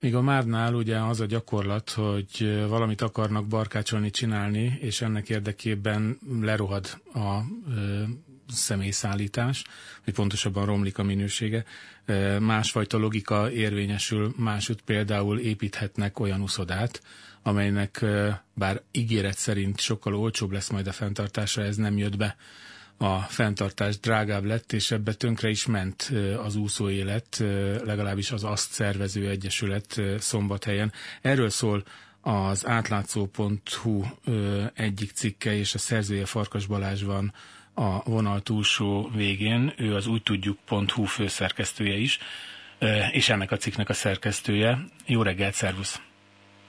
Míg a Márnál ugye az a gyakorlat, hogy valamit akarnak barkácsolni, csinálni, és ennek érdekében lerohad a személyszállítás, vagy pontosabban romlik a minősége. Másfajta logika érvényesül, másút például építhetnek olyan uszodát, amelynek bár ígéret szerint sokkal olcsóbb lesz majd a fenntartása, ez nem jött be. A fenntartás drágább lett, és ebbe tönkre is ment az úszó élet, legalábbis az azt szervező egyesület szombathelyen. Erről szól az átlátszó.hu egyik cikke, és a szerzője Farkas Balázs van a vonal túlsó végén, ő az úgy tudjuk.hu főszerkesztője is, és ennek a cikknek a szerkesztője. Jó reggelt, szervusz!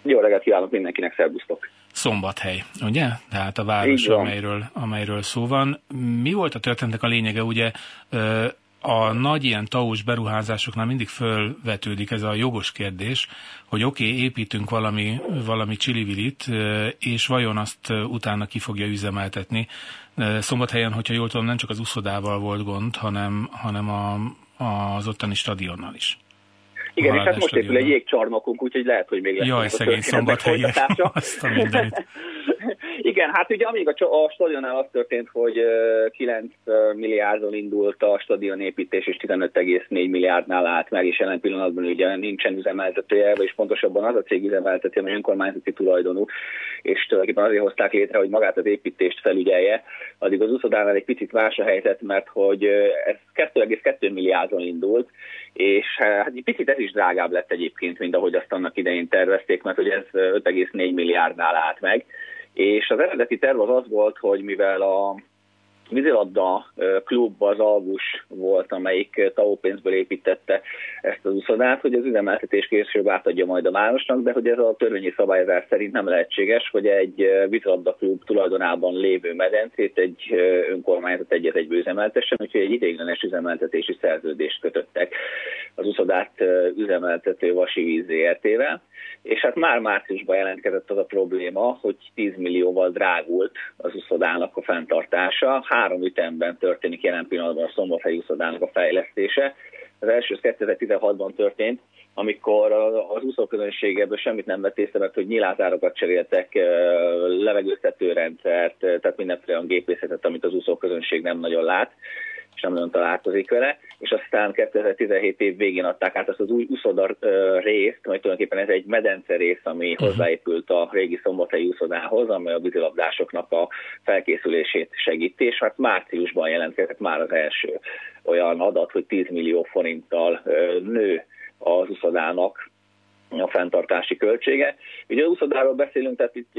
Jó reggelt kívánok mindenkinek, szervusztok! Szombathely, ugye? Tehát a város, amelyről, amelyről szó van. Mi volt a történetek a lényege? Ugye a nagy ilyen taus beruházásoknál mindig fölvetődik ez a jogos kérdés, hogy oké, okay, építünk valami, valami csilivilit, és vajon azt utána ki fogja üzemeltetni. Szombathelyen, hogyha jól tudom, nem csak az uszodával volt gond, hanem, hanem a, az ottani stadionnal is. Igen, és hát most épül egy jégcsarnokunk, úgyhogy lehet, hogy még lesz. Jaj, szegény szombathelyiek. Azt a Igen, hát ugye amíg a, a stadionál az történt, hogy 9 milliárdon indult a stadion építés, és 15,4 milliárdnál állt meg, és jelen pillanatban ugye nincsen üzemeltetője, és pontosabban az a cég üzemelteti, ami önkormányzati tulajdonú, és tulajdonképpen azért hozták létre, hogy magát az építést felügyelje. Addig az uszodánál egy picit más a helyzet, mert hogy ez 2,2 milliárdon indult, és hát egy picit ez is drágább lett egyébként, mint ahogy azt annak idején tervezték, mert hogy ez 5,4 milliárdnál állt meg. És az eredeti terv az az volt, hogy mivel a vízilabda klub az Algus volt, amelyik TAO pénzből építette ezt az uszodát, hogy az üzemeltetés később átadja majd a városnak, de hogy ez a törvényi szabályozás szerint nem lehetséges, hogy egy vízilabda klub tulajdonában lévő medencét egy önkormányzat egyet egy üzemeltessen, úgyhogy egy ideiglenes üzemeltetési szerződést kötöttek az uszodát üzemeltető Vasi Víz ZRT-vel és hát már márciusban jelentkezett az a probléma, hogy 10 millióval drágult az uszodának a fenntartása. Három ütemben történik jelen pillanatban a szombathelyi uszodának a fejlesztése. Az első 2016-ban történt, amikor az úszóközönség ebből semmit nem vett észre, mert hogy nyilázárokat cseréltek, levegőztetőrendszert, tehát mindenféle olyan gépészetet, amit az úszóközönség nem nagyon lát és nem nagyon találkozik vele, és aztán 2017 év végén adták át azt az új uszoda részt, majd tulajdonképpen ez egy medence rész, ami uh-huh. hozzáépült a régi szombathelyi uszodához, amely a vízilabdásoknak a felkészülését segíti, és hát márciusban jelentkezett már az első olyan adat, hogy 10 millió forinttal nő az uszodának a fenntartási költsége. Ugye a úszodáról beszélünk, tehát itt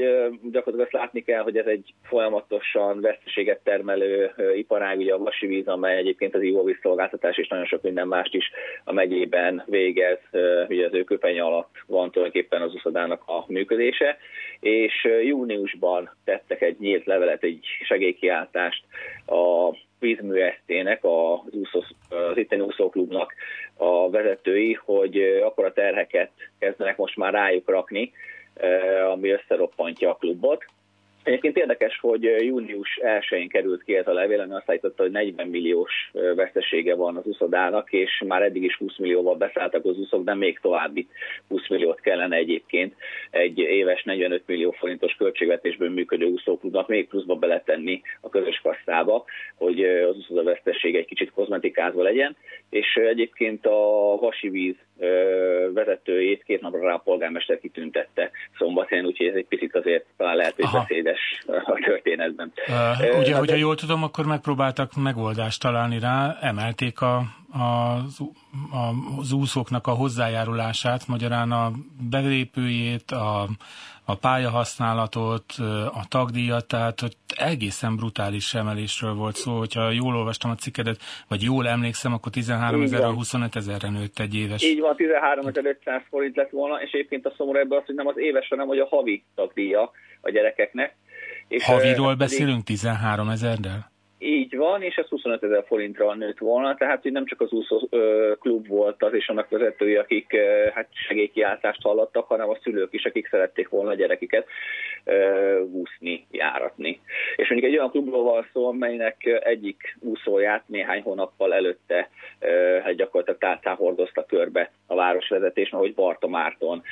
gyakorlatilag azt látni kell, hogy ez egy folyamatosan veszteséget termelő iparág, ugye a vasi víz, amely egyébként az ivóvízszolgáltatás és nagyon sok minden mást is a megyében végez, ugye az ő köpenye alatt van tulajdonképpen az úszodának a működése, és júniusban tettek egy nyílt levelet, egy segélykiáltást a vízműesztének, az, úszó, az itteni úszóklubnak a vezetői, hogy akkor a terheket kezdenek most már rájuk rakni, ami összeroppantja a klubot. Egyébként érdekes, hogy június 1-én került ki ez a levél, ami azt állította, hogy 40 milliós vesztesége van az uszodának, és már eddig is 20 millióval beszálltak az uszok, de még további 20 milliót kellene egyébként egy éves 45 millió forintos költségvetésből működő úszóklubnak még pluszba beletenni a közös kasszába, hogy az uszoda veszteség egy kicsit kozmetikázva legyen, és egyébként a Vasi Víz vezetőjét két napra rá a polgármester kitüntette szombathelyen, úgyhogy ez egy picit azért talán lehet, hogy beszédes a történetben. Uh, ugye, hogyha jól tudom, akkor megpróbáltak megoldást találni rá, emelték a, a, az úszóknak a hozzájárulását, magyarán a belépőjét, a, a pályahasználatot, a tagdíjat, tehát hogy egészen brutális emelésről volt szó, hogyha jól olvastam a cikkedet, vagy jól emlékszem, akkor 13 ezerről 25 ezerre nőtt egy éves. Így van, 13.500 forint lett volna, és egyébként a szomorú ebből az, hogy nem az éves, hanem hogy a havi tagdíja a gyerekeknek. És Haviról beszélünk 13 ezerrel? Így van, és ez 25 ezer forintra nőtt volna, tehát hogy nem csak az úszó klub volt az és annak vezetői, akik hát segélykiáltást hallottak, hanem a szülők is, akik szerették volna a gyerekiket úszni, járatni. És mondjuk egy olyan klubról van szó, amelynek egyik úszóját néhány hónappal előtte hát gyakorlatilag tálcán hordozta körbe a városvezetés, hogy Barta Márton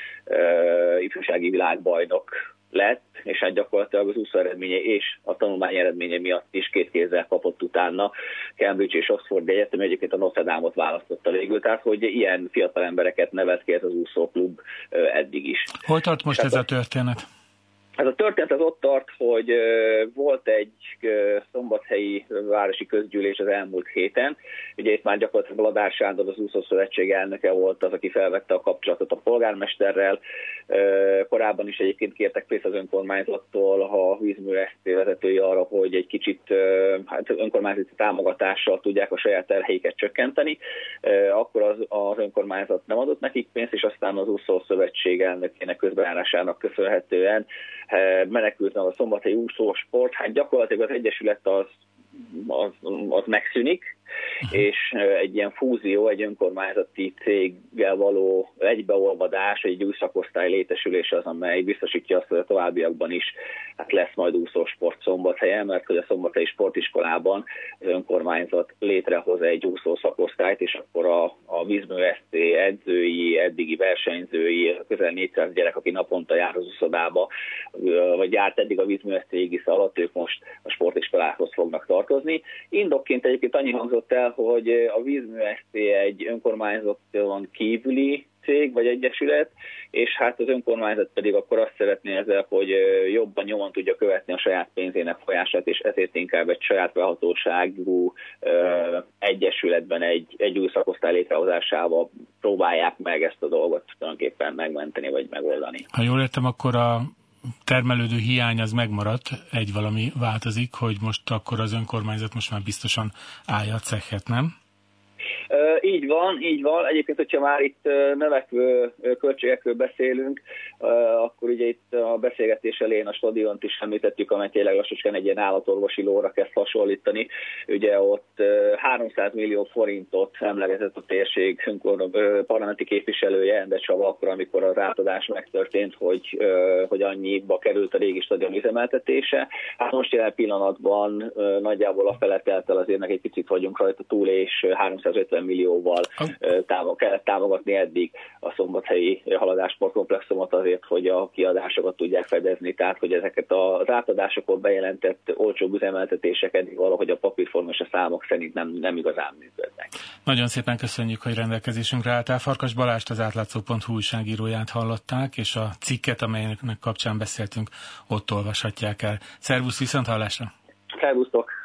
ifjúsági világbajnok lett, és hát gyakorlatilag az úszó eredménye és a tanulmány eredménye miatt is két kézzel kapott utána Cambridge és Oxford Egyetem, egyébként a Notre Dame-ot választotta végül, tehát hogy ilyen fiatal embereket nevet ki ez az úszóklub eddig is. Hol tart most ez a történet? Ez a történet az ott tart, hogy volt egy szombathelyi városi közgyűlés az elmúlt héten. Ugye itt már gyakorlatilag Ladár Sándor, az úszó szövetség elnöke volt az, aki felvette a kapcsolatot a polgármesterrel. Korábban is egyébként kértek pénzt az önkormányzattól a vízmű vezetői arra, hogy egy kicsit hát önkormányzati támogatással tudják a saját terheiket csökkenteni. Akkor az, az önkormányzat nem adott nekik pénzt, és aztán az úszó szövetség elnökének közbejárásának köszönhetően menekült a szombatai úszósport, hát gyakorlatilag az Egyesület az, az, az megszűnik. És egy ilyen fúzió, egy önkormányzati céggel való egybeolvadás, egy új szakosztály létesülése az, amely biztosítja azt, hogy a továbbiakban is hát lesz majd úszósport szombathelyen, mert hogy a szombathelyi sportiskolában az önkormányzat létrehoz egy úszó szakosztályt, és akkor a, a vízmű SC edzői, eddigi versenyzői, közel 400 gyerek, aki naponta jár az úszodába, vagy járt eddig a vízmű SC égisze alatt, ők most a sportiskolához fognak tartozni. Indokként egyébként annyi hangzott hangzott el, hogy a Vízmű ST egy önkormányzaton kívüli cég vagy egyesület, és hát az önkormányzat pedig akkor azt szeretné ezzel, hogy jobban nyomon tudja követni a saját pénzének folyását, és ezért inkább egy saját behatóságú egyesületben egy, egy új szakosztály létrehozásával próbálják meg ezt a dolgot tulajdonképpen megmenteni vagy megoldani. Ha jól értem, akkor a termelődő hiány az megmaradt, egy valami változik, hogy most akkor az önkormányzat most már biztosan állja a cechet, nem? Így van, így van. Egyébként, hogyha már itt növekvő költségekről beszélünk, akkor ugye itt a beszélgetés elén a stadiont is említettük, amely tényleg lassacskán egy ilyen állatorvosi lóra kezd hasonlítani. Ugye ott 300 millió forintot emlegetett a térség parlamenti képviselője, de Csaba akkor, amikor az átadás megtörtént, hogy, hogy annyiba került a régi stadion üzemeltetése. Hát most jelen pillanatban nagyjából a feletelt el azért egy picit vagyunk rajta túl, és 350 millióval távol, kellett támogatni eddig a szombathelyi haladásportkomplexumot azért, hogy a kiadásokat tudják fedezni, tehát hogy ezeket az átadásokon bejelentett olcsó üzemeltetések eddig valahogy a papírform és a számok szerint nem, nem igazán működnek. Nagyon szépen köszönjük, hogy rendelkezésünkre álltál. Farkas Balást, az átlátszó.hu újságíróját hallották, és a cikket, amelynek kapcsán beszéltünk, ott olvashatják el. Szervusz, viszont hallásra! Szervusztok!